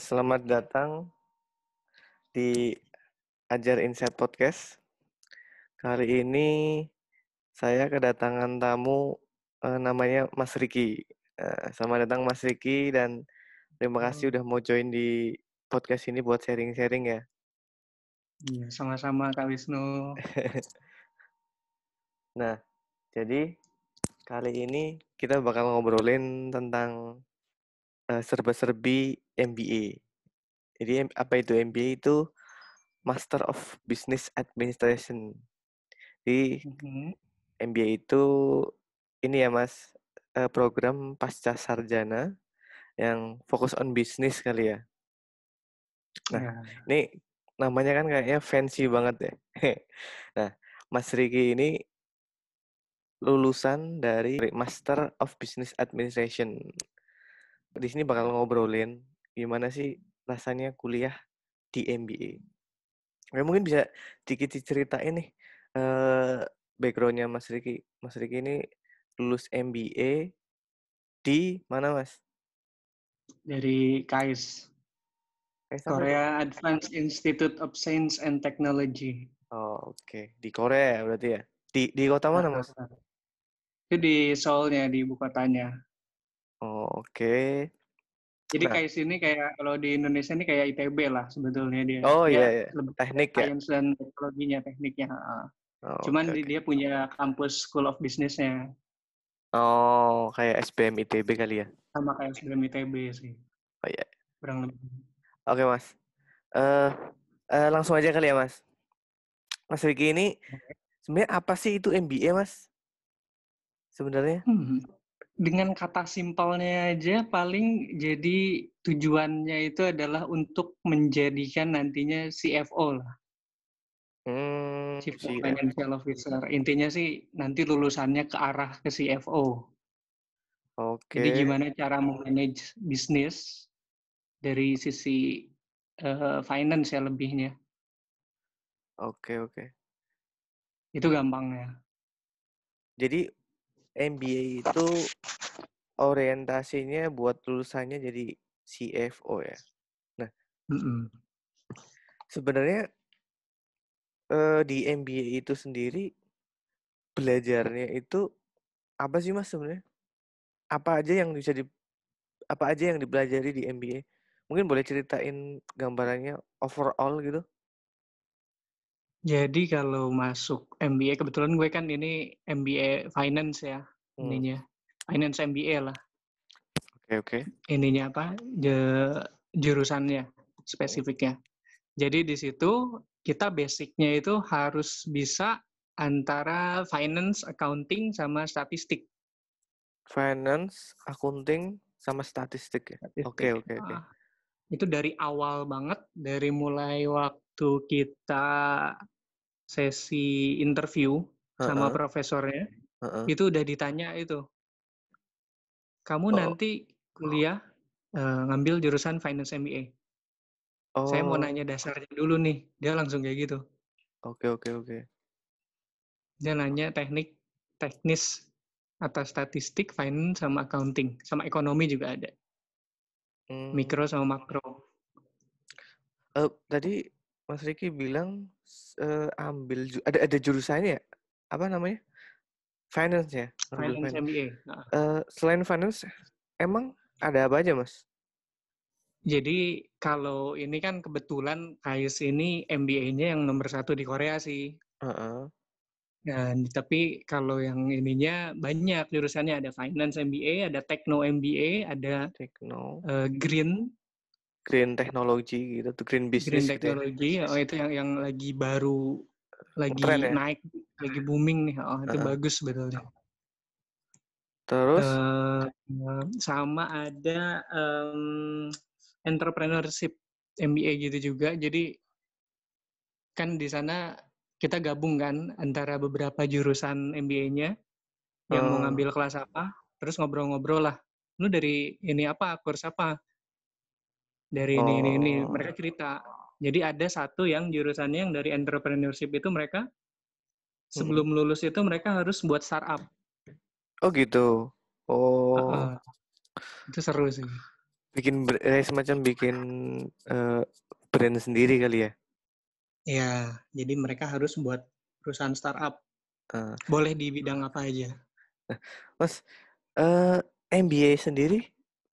Oke, selamat datang di Ajar Insight Podcast. Kali ini saya kedatangan tamu eh, namanya Mas Riki. Eh, selamat datang Mas Riki dan terima kasih udah mau join di podcast ini buat sharing-sharing ya. Iya, sama-sama Kak Wisnu. Nah, jadi kali ini kita bakal ngobrolin tentang eh, serba-serbi MBA. Jadi apa itu MBA itu Master of Business Administration. Jadi Mhm. MBA itu ini ya Mas, eh, program pasca sarjana yang fokus on bisnis kali ya. Nah, Ya, ini namanya kan kayaknya fancy banget ya. Nah, Mas Riki ini lulusan dari Master of Business Administration. Di sini bakal ngobrolin gimana sih rasanya kuliah di MBA. Oke, mungkin bisa dikit diceritain nih eh backgroundnya Mas Riki. Mas Riki ini lulus MBA di mana Mas? dari KAIS, sampai Korea Advanced Institute of Science and Technology. Oh, oke. Di Korea ya berarti ya? Di di kota mana, Mas? Itu di Seoulnya, di ibu kotanya. Oh, oke. Jadi Nah. KAIS ini kayak kalau di Indonesia ini kayak ITB lah sebetulnya dia. Oh, iya, iya. lebih Teknik ya? Science dan teknologinya, tekniknya. heeh. Oh, Cuman oke. dia punya kampus School of Business-nya Oh, kayak SBM ITB kali ya? sama kayak sebelum ITB sih. Oh, iya. Kurang lebih. Oke, Mas. Eh eh, langsung aja kali ya, Mas. Mas Riki ini sebenarnya apa sih itu MBA, Mas? Sebenarnya? Hmm. Dengan kata simpelnya aja paling jadi tujuannya itu adalah untuk menjadikan nantinya CFO lah, Hmm, Chief CFO. Financial Officer. Intinya sih nanti lulusannya ke arah ke CFO. Jadi Oke. gimana cara memanage bisnis dari sisi eh, finance ya lebihnya. Oke, oke. Itu gampangnya. Jadi MBA itu orientasinya buat lulusannya jadi CFO ya. Mm-mm. Sebenarnya eh, di MBA itu sendiri belajarnya itu apa sih Mas sebenarnya? Apa aja yang bisa di apa aja yang dipelajari di MBA? Mungkin boleh ceritain gambarannya overall gitu? Jadi kalau masuk MBA kebetulan gue kan ini MBA Finance ya Hmm, ininya. Finance MBA lah. Oke, oke. ininya apa je- jurusannya spesifiknya. Jadi di situ kita basicnya itu harus bisa antara finance, accounting, sama statistik. Finance, accounting, sama statistik ya. Oke, oke, oke. Ah, itu dari awal banget, dari mulai waktu kita sesi interview sama Heeh, profesornya, heeh. itu udah ditanya itu. Kamu Oh, nanti kuliah eh, ngambil jurusan finance MBA. Saya mau oh, nanya dasarnya dulu nih. Dia langsung kayak gitu. oke, oke, oke. Dia nanya teknik, teknis atas statistik, finance, sama accounting. Sama ekonomi juga ada. Hmm, Mikro sama makro. eh, tadi Mas Riki bilang eh, ambil ada ada jurusannya ya? Apa namanya? Finance ya, Finance finance. MBA. Nah, Eh, selain finance, emang ada apa aja, Mas? jadi kalau ini kan kebetulan KAIS ini MBA-nya yang nomor satu di Korea sih. Heeh. Dan tapi kalau yang ininya banyak jurusannya ada finance MBA, ada techno MBA, ada Tekno, eh, green green technology gitu, tuh green green business gitu ya. technology. Oh itu yang yang lagi baru lagi Tren ya. naik, lagi booming nih. Oh itu Heeh. bagus sebetulnya. Terus, Eh, sama ada em, entrepreneurship MBA gitu juga. Jadi kan di sana kita gabung kan antara beberapa jurusan MBA-nya yang mau eh, ngambil kelas apa, terus ngobrol-ngobrol lah. Lu dari ini apa, kurs apa? Dari ini ini ini. oh, Mereka cerita. Jadi ada satu yang jurusannya yang dari entrepreneurship itu mereka sebelum lulus itu mereka harus buat startup. Oh gitu. Oh, Heeh. Itu seru sih. bikin eh, semacam bikin uh, brand sendiri kali ya ya jadi mereka harus buat perusahaan startup uh. boleh di bidang apa aja mas uh, MBA sendiri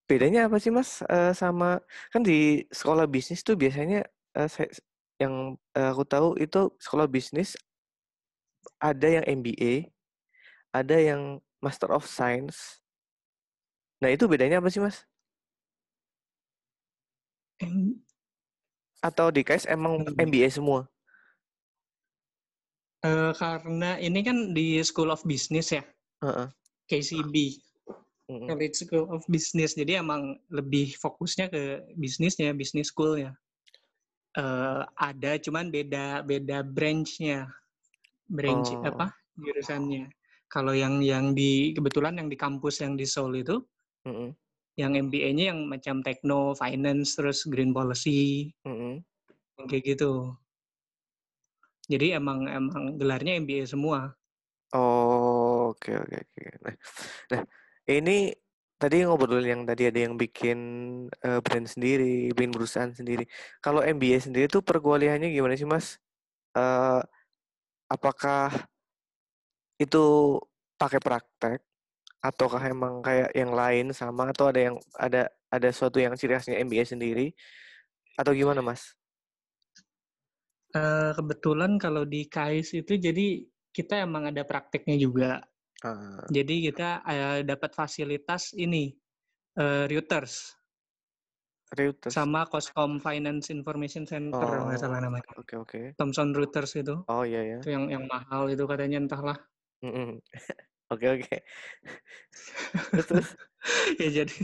bedanya apa sih mas uh, sama kan di sekolah bisnis tuh biasanya uh, saya, yang uh, aku tahu itu sekolah bisnis ada yang MBA ada yang Master of Science nah itu bedanya apa sih mas M atau di KS emang MBA semua uh, karena ini kan di School of Business ya uh -uh. KCB College School of Business. Jadi emang lebih fokusnya ke bisnisnya, bisnis schoolnya. Uh, ada, cuman beda beda branchnya, branch oh. apa jurusannya. Kalau yang yang di kebetulan yang di kampus yang di Seoul itu, mm -hmm. yang MBA-nya yang macam techno, finance, terus green policy, mm -hmm. kayak gitu. Jadi emang emang gelarnya MBA semua. Oh, oke okay, oke okay, oke. Okay. Nah, nah ini tadi ngobrol yang tadi ada yang bikin uh, brand sendiri, bikin perusahaan sendiri. Kalau MBA sendiri tuh perkuliahannya gimana sih, Mas? Uh, apakah itu pakai praktek ataukah emang kayak yang lain sama atau ada yang ada ada suatu yang ciri khasnya MBA sendiri atau gimana, Mas? Uh, kebetulan kalau di KAIS itu jadi kita emang ada prakteknya juga. Uh. Jadi kita uh, dapat fasilitas ini uh, Reuters. Reuters. Sama Coscom Finance Information Center oh. nggak salah namanya. Oke okay, oke. Okay. Thomson Reuters itu. Oh iya ya. Itu yang yang mahal itu katanya entahlah. Oke oke. ya jadi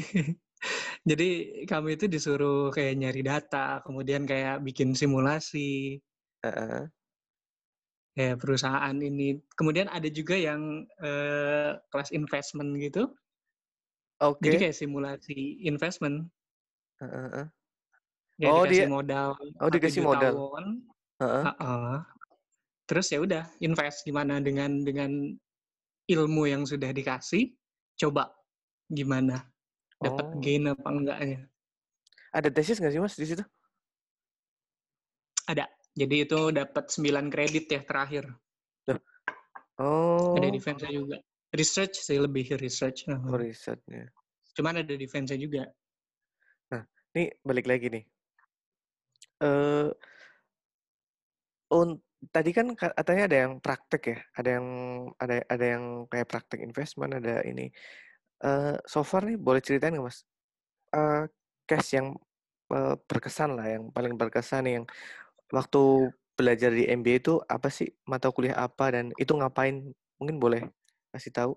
jadi kami itu disuruh kayak nyari data, kemudian kayak bikin simulasi. Uh -uh ya perusahaan ini. Kemudian ada juga yang uh, kelas investment gitu. Oke. Okay. Jadi kayak simulasi investment. Uh, uh, Ya, oh dikasih dia modal. Oh dikasih modal. Uh, uh. Uh, uh. Terus ya udah invest gimana dengan dengan ilmu yang sudah dikasih, coba gimana dapat oh. gain apa enggaknya. Ada tesis nggak sih mas di situ? Ada. Jadi itu dapat 9 kredit ya terakhir. Oh. Ada defense juga. Research sih lebih research. Oh, researchnya. Cuman ada defense juga. Nah, ini balik lagi nih. Eh uh, tadi kan katanya ada yang praktek ya, ada yang ada ada yang kayak praktek investment, ada ini. Uh, so far nih boleh ceritain nggak mas? Uh, case yang uh, berkesan lah, yang paling berkesan yang waktu belajar di MBA itu apa sih mata kuliah apa dan itu ngapain? Mungkin boleh kasih tahu.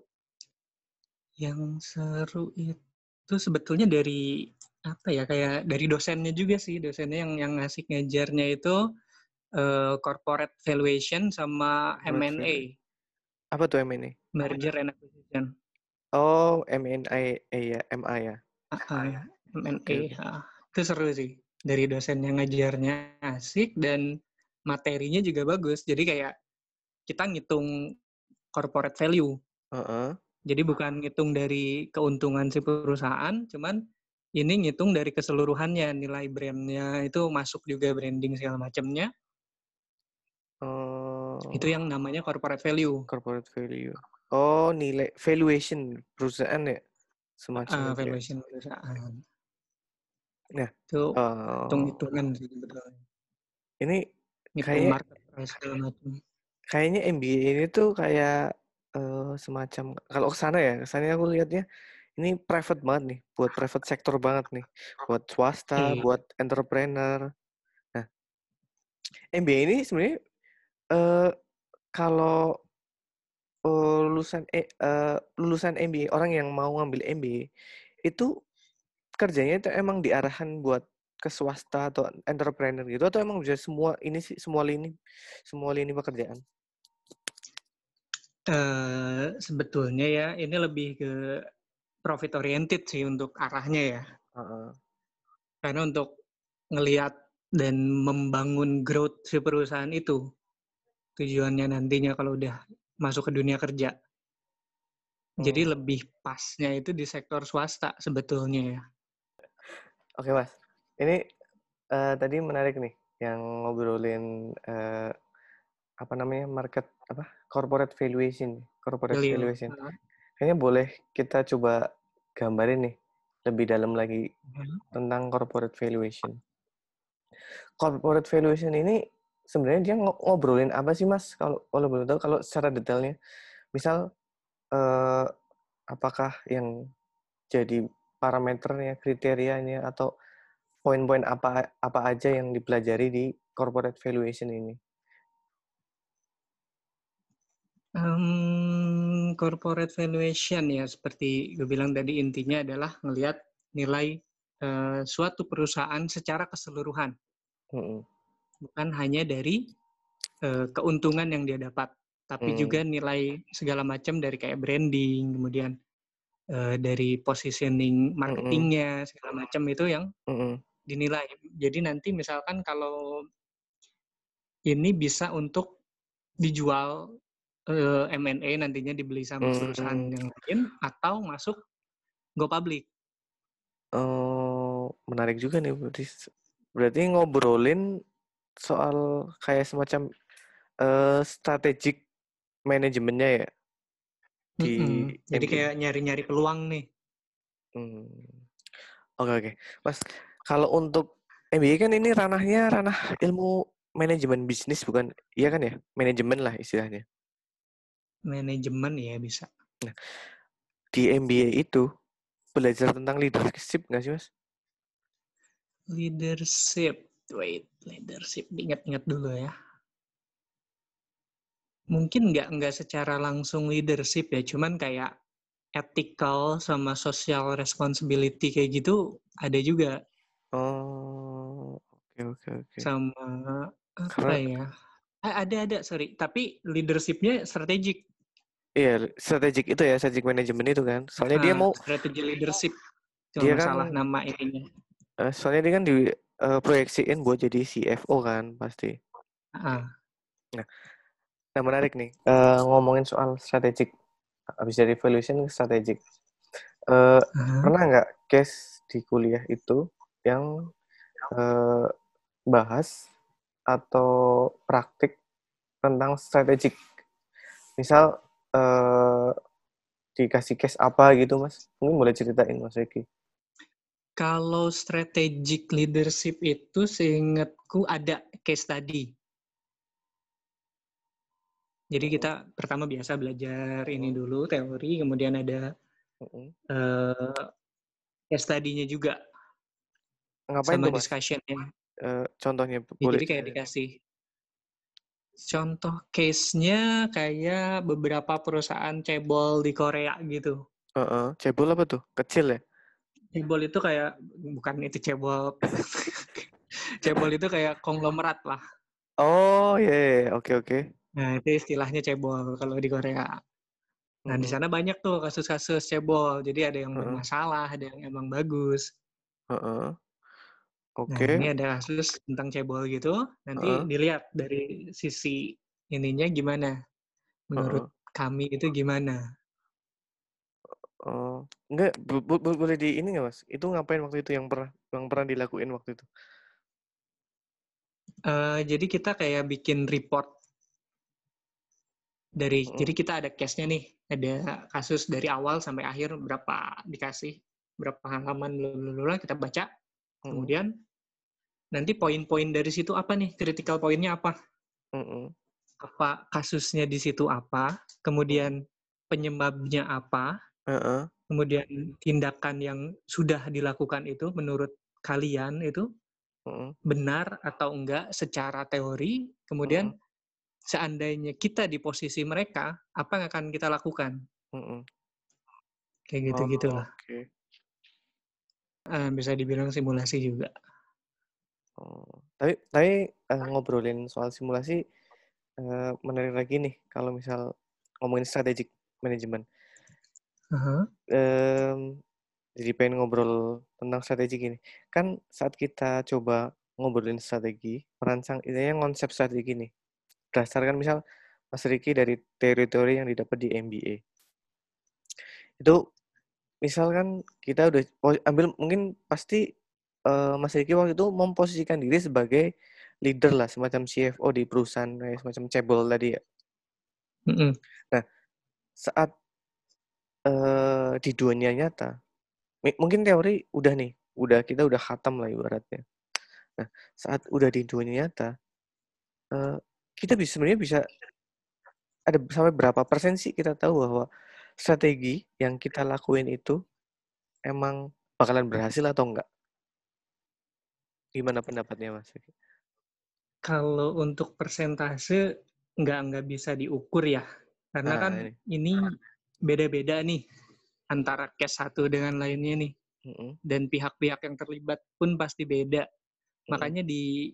Yang seru itu sebetulnya dari apa ya kayak dari dosennya juga sih dosennya yang yang ngasih ngajarnya itu uh, corporate valuation sama M&A. Apa tuh M&A? Merger and acquisition. Oh, M&A ya, MA ya. Uh, M&A. Okay. Itu seru sih dari dosen yang ngajarnya asik dan materinya juga bagus. Jadi kayak kita ngitung corporate value. Uh -uh. Jadi bukan ngitung dari keuntungan si perusahaan, cuman ini ngitung dari keseluruhannya nilai brandnya itu masuk juga branding segala macamnya. Uh, itu yang namanya corporate value. Corporate value. Oh, nilai valuation perusahaan ya, semacam. Uh, valuation perusahaan. Nah, itu uh, hitung-hitungan sih sebetulnya. Ini kayak Kayaknya MBA ini tuh kayak uh, semacam kalau ke sana ya, kesannya aku lihatnya ini private banget nih, buat private sector banget nih, buat swasta, hmm. buat entrepreneur. Nah, MBA ini sebenarnya uh, kalau uh, lulusan eh, uh, lulusan MBA orang yang mau ngambil MBA itu kerjanya itu emang diarahkan buat ke swasta atau entrepreneur gitu atau emang bisa semua ini sih semua lini semua lini pekerjaan? Uh, sebetulnya ya ini lebih ke profit oriented sih untuk arahnya ya. Uh -uh. Karena untuk ngelihat dan membangun growth si perusahaan itu tujuannya nantinya kalau udah masuk ke dunia kerja. Jadi hmm. lebih pasnya itu di sektor swasta sebetulnya ya. Oke mas, ini uh, tadi menarik nih yang ngobrolin uh, apa namanya market apa corporate valuation, corporate Value. valuation. Uh. Kayaknya boleh kita coba gambarin nih lebih dalam lagi Hmm. tentang corporate valuation. Corporate valuation ini sebenarnya dia ngo- ngobrolin apa sih mas? Kalau kalau boleh tahu kalau secara detailnya, misal eh, apakah yang jadi parameternya, kriterianya atau poin-poin apa apa aja yang dipelajari di corporate valuation ini? Um, corporate valuation ya seperti gue bilang tadi intinya adalah ngelihat nilai uh, suatu perusahaan secara keseluruhan, Mm-mm. bukan hanya dari uh, keuntungan yang dia dapat, tapi Hmm. juga nilai segala macam dari kayak branding, kemudian uh, dari positioning marketingnya segala macam itu yang Mm-mm. dinilai. Jadi nanti misalkan kalau ini bisa untuk dijual eh, M&A nantinya dibeli sama perusahaan Hmm. yang lain atau masuk go public. Oh, menarik juga nih berarti. Berarti ngobrolin soal kayak semacam eh strategic manajemennya ya di Mm-mm. Jadi MBA. kayak nyari-nyari peluang nih. Hmm. Oke oke, Mas. Kalau untuk MBA kan ini ranahnya ranah ilmu manajemen bisnis bukan? Iya kan ya? Manajemen lah istilahnya. Manajemen ya bisa. Di MBA itu belajar tentang leadership nggak sih mas? Leadership. Wait, leadership. Ingat-ingat dulu ya. Mungkin nggak nggak secara langsung leadership ya, cuman kayak ethical sama social responsibility kayak gitu ada juga Oh, oke oke oke. sama apa Karena ya? Ada ada sorry, tapi leadershipnya strategik. iya strategic itu ya, strategic manajemen itu kan. Soalnya dia Ah, mau strategi leadership. Dia kan salah nama ininya. eh, soalnya dia kan di eh, proyeksiin buat jadi CFO kan pasti. Ah, Nah menarik nih eh, ngomongin soal strategic. Habis dari valuation ke strategic. Eh, ah. pernah nggak case di kuliah itu yang eh, bahas atau praktik tentang strategic? Misal eh, dikasih case apa gitu mas? Mungkin boleh ceritain mas Eki. Kalau strategic leadership itu seingatku ada case study. Jadi Mm-mm. kita pertama biasa belajar ini Mm-mm. dulu teori, kemudian ada eh, case study-nya juga Ngapain sama discussion-nya. Eh, contohnya Ya, boleh jadi kayak ceritain? dikasih contoh case-nya kayak beberapa perusahaan cebol di Korea gitu. Heeh, cebol apa tuh? Kecil ya? Cebol itu kayak bukan itu cebol. cebol itu kayak konglomerat lah. Oh iya, iya, iya. oke oke. Nah, itu istilahnya cebol kalau di Korea. Nah, di Mm-mm. sana banyak tuh kasus-kasus cebol. Jadi ada yang Heeh, bermasalah, ada yang emang bagus. heeh. Nah, Oke, ini ada kasus tentang cebol gitu. Nanti heeh, dilihat dari sisi ininya gimana. Menurut kami itu gimana. Oh, enggak, bo- bo- bo- boleh di ini nggak mas? Itu ngapain waktu itu yang pernah yang pernah dilakuin waktu itu? Eh, jadi kita kayak bikin report dari Mm-mm. jadi kita ada case-nya nih, ada kasus dari awal sampai akhir berapa dikasih, berapa halaman bla kita baca. Kemudian nanti poin-poin dari situ apa nih? Critical poinnya apa? Apa kasusnya di situ apa? Kemudian penyebabnya apa? Kemudian tindakan yang sudah dilakukan itu menurut kalian itu benar atau enggak secara teori? Kemudian seandainya kita di posisi mereka, apa yang akan kita lakukan? heeh. Kayak Oh, gitu-gitulah. oke. Eh, bisa dibilang simulasi juga. Oh, tapi tapi eh, ngobrolin soal simulasi eh, menarik lagi nih kalau misal ngomongin strategic management. Aha. Em, jadi pengen ngobrol tentang strategi gini. Kan saat kita coba ngobrolin strategi, merancang intinya konsep strategi nih. Berdasarkan misal Mas Riki dari teori-teori yang didapat di MBA. Itu misal kan kita udah ambil mungkin pasti uh, Mas Riki waktu itu memposisikan diri sebagai leader lah, semacam CFO di perusahaan kayak semacam cebol tadi ya. Mm -mm. Nah, saat uh, di dunia nyata, mungkin teori udah nih, udah kita udah khatam lah ibaratnya. Nah, saat udah di dunia nyata, uh, kita bisa sebenarnya bisa ada sampai berapa persen sih kita tahu bahwa strategi yang kita lakuin itu emang bakalan berhasil atau enggak? Gimana pendapatnya Mas? Kalau untuk persentase nggak nggak bisa diukur ya, karena nah, kan ini beda-beda nih antara case satu dengan lainnya nih, mm -hmm. dan pihak-pihak yang terlibat pun pasti beda. Mm -hmm. Makanya di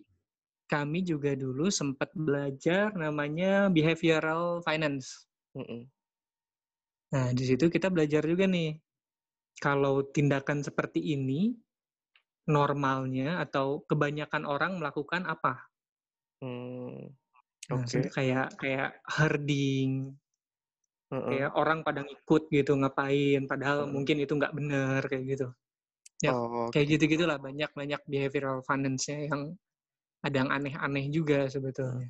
kami juga dulu sempat belajar namanya behavioral finance. Mm -hmm. Nah di situ kita belajar juga nih kalau tindakan seperti ini normalnya atau kebanyakan orang melakukan apa? Hmm, nah, okay. kayak kayak herding, -uh. kayak orang pada ngikut gitu ngapain, padahal -uh. mungkin itu nggak benar kayak gitu. Ya, oh, okay. kayak gitu gitulah banyak banyak behavioral finance-nya yang ada yang aneh-aneh juga sebetulnya.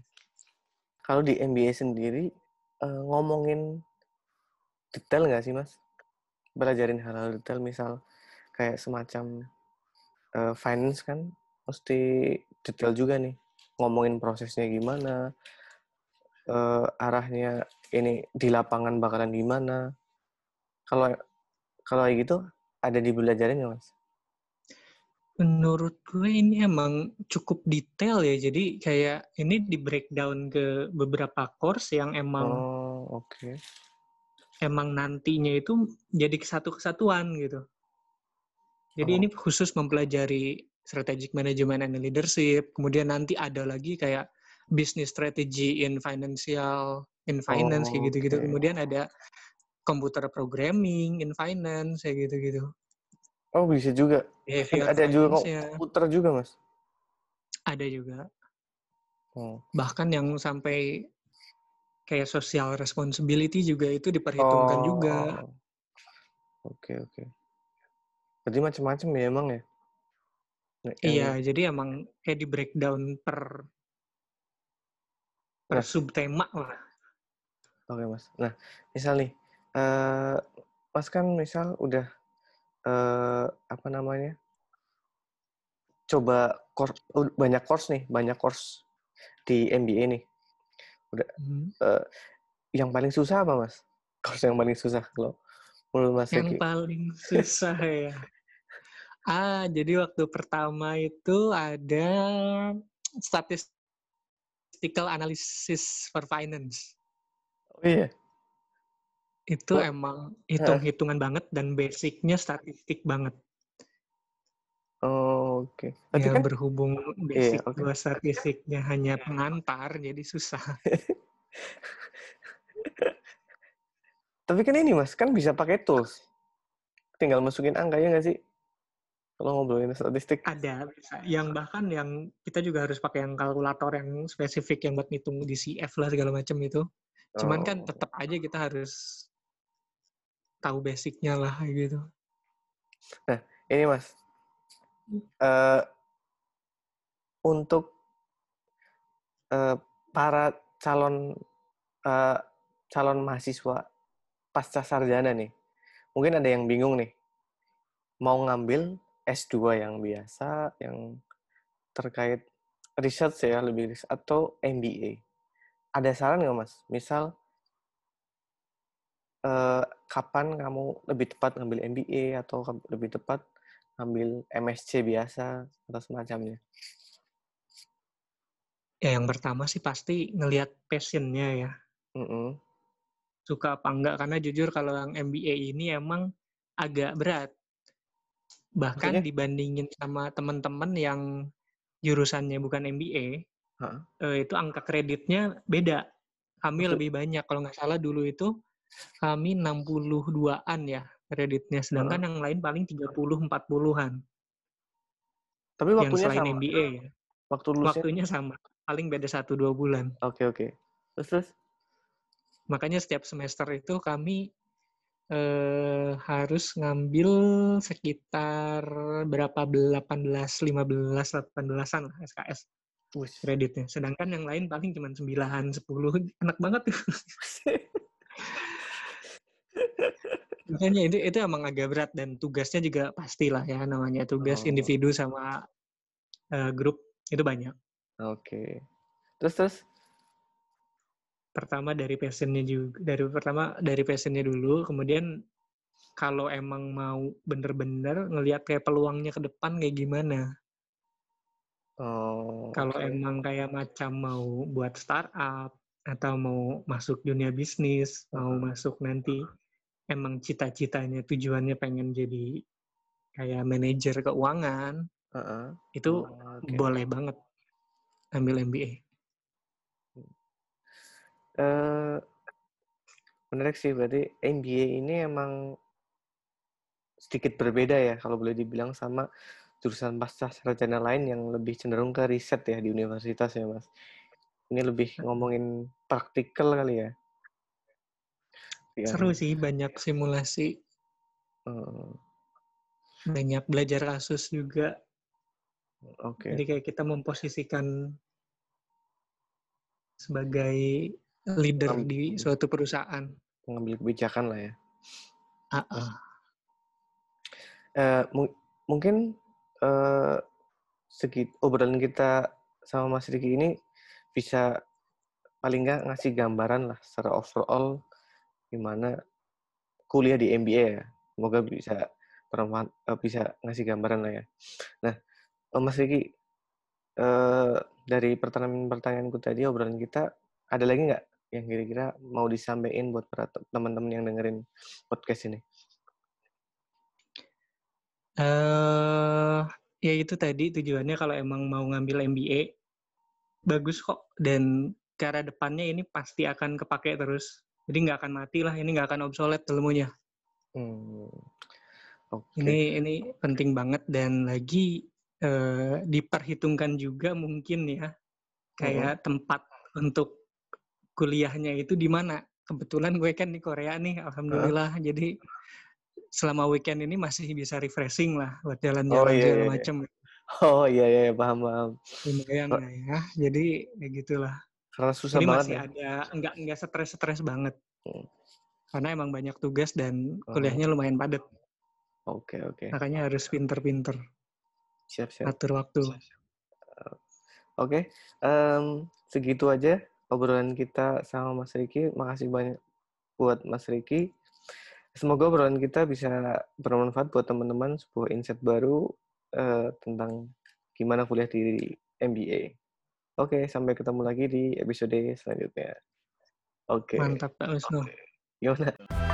Kalau di MBA sendiri uh, ngomongin detail nggak sih mas? belajarin hal-hal detail misal kayak semacam uh, finance kan mesti detail juga nih ngomongin prosesnya gimana uh, arahnya ini di lapangan bakalan gimana kalau kalau gitu ada di belajarin ya mas menurut gue ini emang cukup detail ya jadi kayak ini di breakdown ke beberapa course yang emang oh, oke okay emang nantinya itu jadi kesatu kesatuan gitu. Jadi oh. ini khusus mempelajari strategic management and leadership. Kemudian nanti ada lagi kayak business strategy in financial in finance oh, kayak gitu-gitu. Okay. Kemudian ada computer programming in finance kayak gitu-gitu. Oh bisa juga. Behavior ada juga komputer juga mas. Ada juga. Oh. Bahkan yang sampai kayak social responsibility juga itu diperhitungkan oh. juga. Oke okay, oke. Okay. Berarti macam-macam ya emang ya? Nah, iya, jadi emang kayak di breakdown per per nah. subtema lah. Oke okay, mas. Nah, misal nih, uh, mas kan misal udah uh, apa namanya? Coba course, banyak course nih, banyak course di MBA nih udah hmm. uh, yang paling susah apa mas course yang paling susah kalau menurut mas yang Eki? paling susah ya ah jadi waktu pertama itu ada statistical analysis for finance oh iya itu oh. emang hitung-hitungan banget dan basicnya statistik banget Oh, oke. Okay. Ya, kan berhubung basic iya, okay. statistiknya hanya pengantar, jadi susah. Tapi kan ini mas, kan bisa pakai tools. Tinggal masukin angka ya nggak sih? Kalau ngobrolin statistik. Ada, bisa. Yang bahkan yang kita juga harus pakai yang kalkulator yang spesifik yang buat ngitung di CF lah segala macam itu. Cuman oh. kan tetap aja kita harus tahu basicnya lah gitu. Nah, ini mas, uh, untuk uh, para calon uh, calon mahasiswa pasca sarjana nih, mungkin ada yang bingung nih, mau ngambil S2 yang biasa, yang terkait research ya lebih riset atau MBA. Ada saran nggak mas? Misal uh, kapan kamu lebih tepat ngambil MBA atau lebih tepat ambil MSC biasa atau semacamnya? Ya yang pertama sih pasti ngelihat passionnya ya. Mm -hmm. Suka apa enggak karena jujur kalau yang MBA ini emang agak berat. Bahkan Maksudnya? dibandingin sama teman-teman yang jurusannya bukan MBA, huh? eh, itu angka kreditnya beda. Kami Maksud? lebih banyak kalau nggak salah dulu itu kami 62-an ya kreditnya sedangkan uh. yang lain paling 30 40-an. Tapi waktunya yang selain sama. MBA ya. Waktu lulusnya? Waktunya sama. Paling beda 1 2 bulan. Oke, okay, oke. Okay. Terus terus makanya setiap semester itu kami eh, harus ngambil sekitar berapa 18, 15, 18-an lah SKS Wus. kreditnya. Sedangkan yang lain paling cuma 9, 10. Enak banget tuh. Makanya itu itu emang agak berat dan tugasnya juga pastilah ya namanya tugas Oh. individu sama eh, grup itu banyak. Oke. Terus terus. Pertama dari passionnya juga dari pertama dari passionnya dulu, kemudian kalau emang mau bener-bener ngelihat kayak peluangnya ke depan kayak gimana. Oh. Kalau oke. emang kayak macam mau buat startup atau mau masuk dunia bisnis, mau masuk nanti emang cita-citanya tujuannya pengen jadi kayak manajer keuangan, Heeh. itu Oh, oke. boleh banget ambil MBA. Eh, menarik sih berarti MBA ini emang sedikit berbeda ya kalau boleh dibilang sama jurusan pasca sarjana lain yang lebih cenderung ke riset ya di universitas ya mas. Ini lebih ngomongin praktikal kali ya. Iya. Seru sih, banyak simulasi, Eh, banyak belajar kasus juga. Oke. Jadi kayak kita memposisikan sebagai leader Am- di suatu perusahaan. Mengambil kebijakan lah ya. Ah. Eh, mu- mungkin segit obrolan kita sama Mas Riki ini bisa paling nggak ngasih gambaran lah secara overall gimana kuliah di MBA ya. Semoga bisa eh, bisa ngasih gambaran lah ya. Nah, eh, Mas Riki, eh, dari pertanyaan-pertanyaanku tadi obrolan kita ada lagi nggak yang kira-kira mau disampaikan buat teman-teman yang dengerin podcast ini? Eh, ya itu tadi tujuannya kalau emang mau ngambil MBA bagus kok dan ke arah depannya ini pasti akan kepake terus. Jadi nggak akan mati lah, ini nggak akan obsolete ilmunya. Hmm. Oke. Ini ini penting banget dan lagi eh, diperhitungkan juga mungkin ya kayak tempat untuk kuliahnya itu di mana. Kebetulan gue kan di Korea nih, alhamdulillah. Jadi selama weekend ini masih bisa refreshing lah buat jalan-jalan Oh, iya, segala iya, iya. macam. Oh iya iya iya, paham paham. Lumayan Oh. ya. Jadi ya gitulah. Karena susah Jadi banget masih ya. ada nggak nggak stres-stres banget. Hmm. Karena emang banyak tugas dan kuliahnya lumayan padat. Oke oke. Makanya harus pinter-pinter Siap siap. atur waktu. Oke. em, segitu aja obrolan kita sama Mas Riki. Makasih banyak buat Mas Riki. Semoga obrolan kita bisa bermanfaat buat teman-teman sebuah insight baru eh, tentang gimana kuliah di MBA. Oke, sampai ketemu lagi di episode selanjutnya. Oke. Mantap Pak Wisnu. Gimana?